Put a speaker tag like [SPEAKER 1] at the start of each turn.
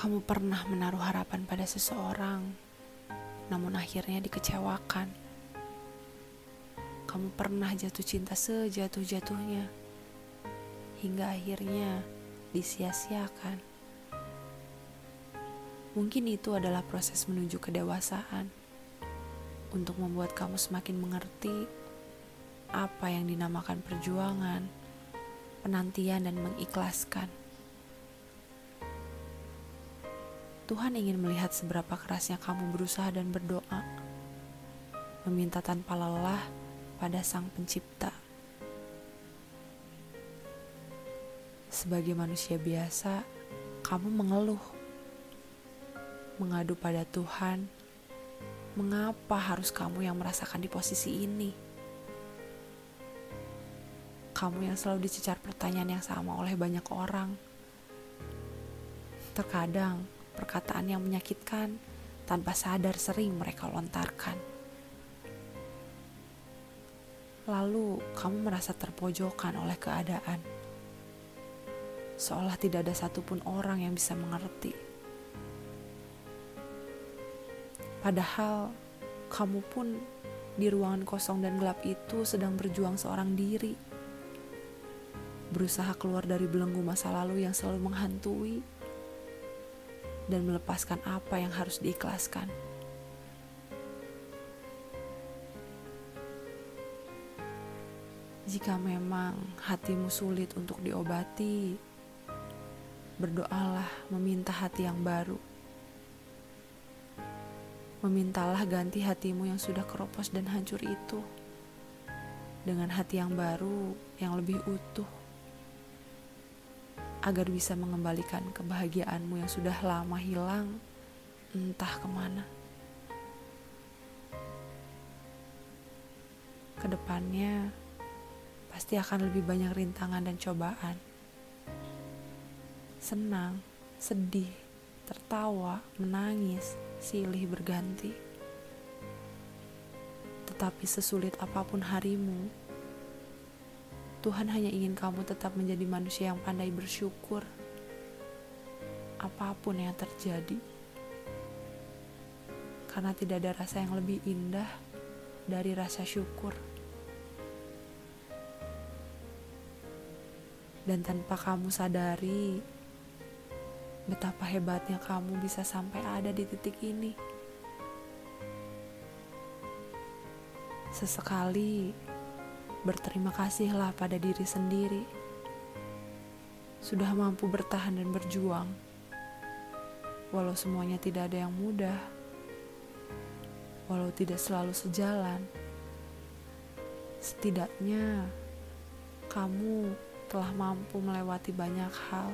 [SPEAKER 1] Kamu pernah menaruh harapan pada seseorang, namun akhirnya dikecewakan. Kamu pernah jatuh cinta sejatuh-jatuhnya, hingga akhirnya disia-siakan. Mungkin itu adalah proses menuju kedewasaan untuk membuat kamu semakin mengerti apa yang dinamakan perjuangan, penantian, dan mengikhlaskan. Tuhan ingin melihat seberapa kerasnya kamu berusaha dan berdoa, meminta tanpa lelah pada Sang Pencipta. Sebagai manusia biasa, kamu mengeluh, mengadu pada Tuhan. Mengapa harus kamu yang merasakan di posisi ini? Kamu yang selalu dicecar pertanyaan yang sama oleh banyak orang. Terkadang, perkataan yang menyakitkan tanpa sadar sering mereka lontarkan. Lalu kamu merasa terpojokan oleh keadaan, seolah tidak ada satupun orang yang bisa mengerti. Padahal kamu pun di ruangan kosong dan gelap itu sedang berjuang seorang diri, berusaha keluar dari belenggu masa lalu yang selalu menghantui dan melepaskan apa yang harus diikhlaskan. Jika memang hatimu sulit untuk diobati, berdoalah meminta hati yang baru. Memintalah ganti hatimu yang sudah keropos dan hancur itu dengan hati yang baru yang lebih utuh agar bisa mengembalikan kebahagiaanmu yang sudah lama hilang entah ke mana. Ke depannya pasti akan lebih banyak rintangan dan cobaan. Senang, sedih, tertawa, menangis, silih berganti. Tetapi sesulit apa pun harimu, Tuhan hanya ingin kamu tetap menjadi manusia yang pandai bersyukur, apa pun yang terjadi, karena tidak ada rasa yang lebih indah dari rasa syukur. Dan tanpa kamu sadari betapa hebatnya kamu bisa sampai ada di titik ini. Sesekali berterima kasihlah pada diri sendiri. Sudah mampu bertahan dan berjuang, walau semuanya tidak ada yang mudah, walau tidak selalu sejalan. Setidaknya kamu telah mampu melewati banyak hal.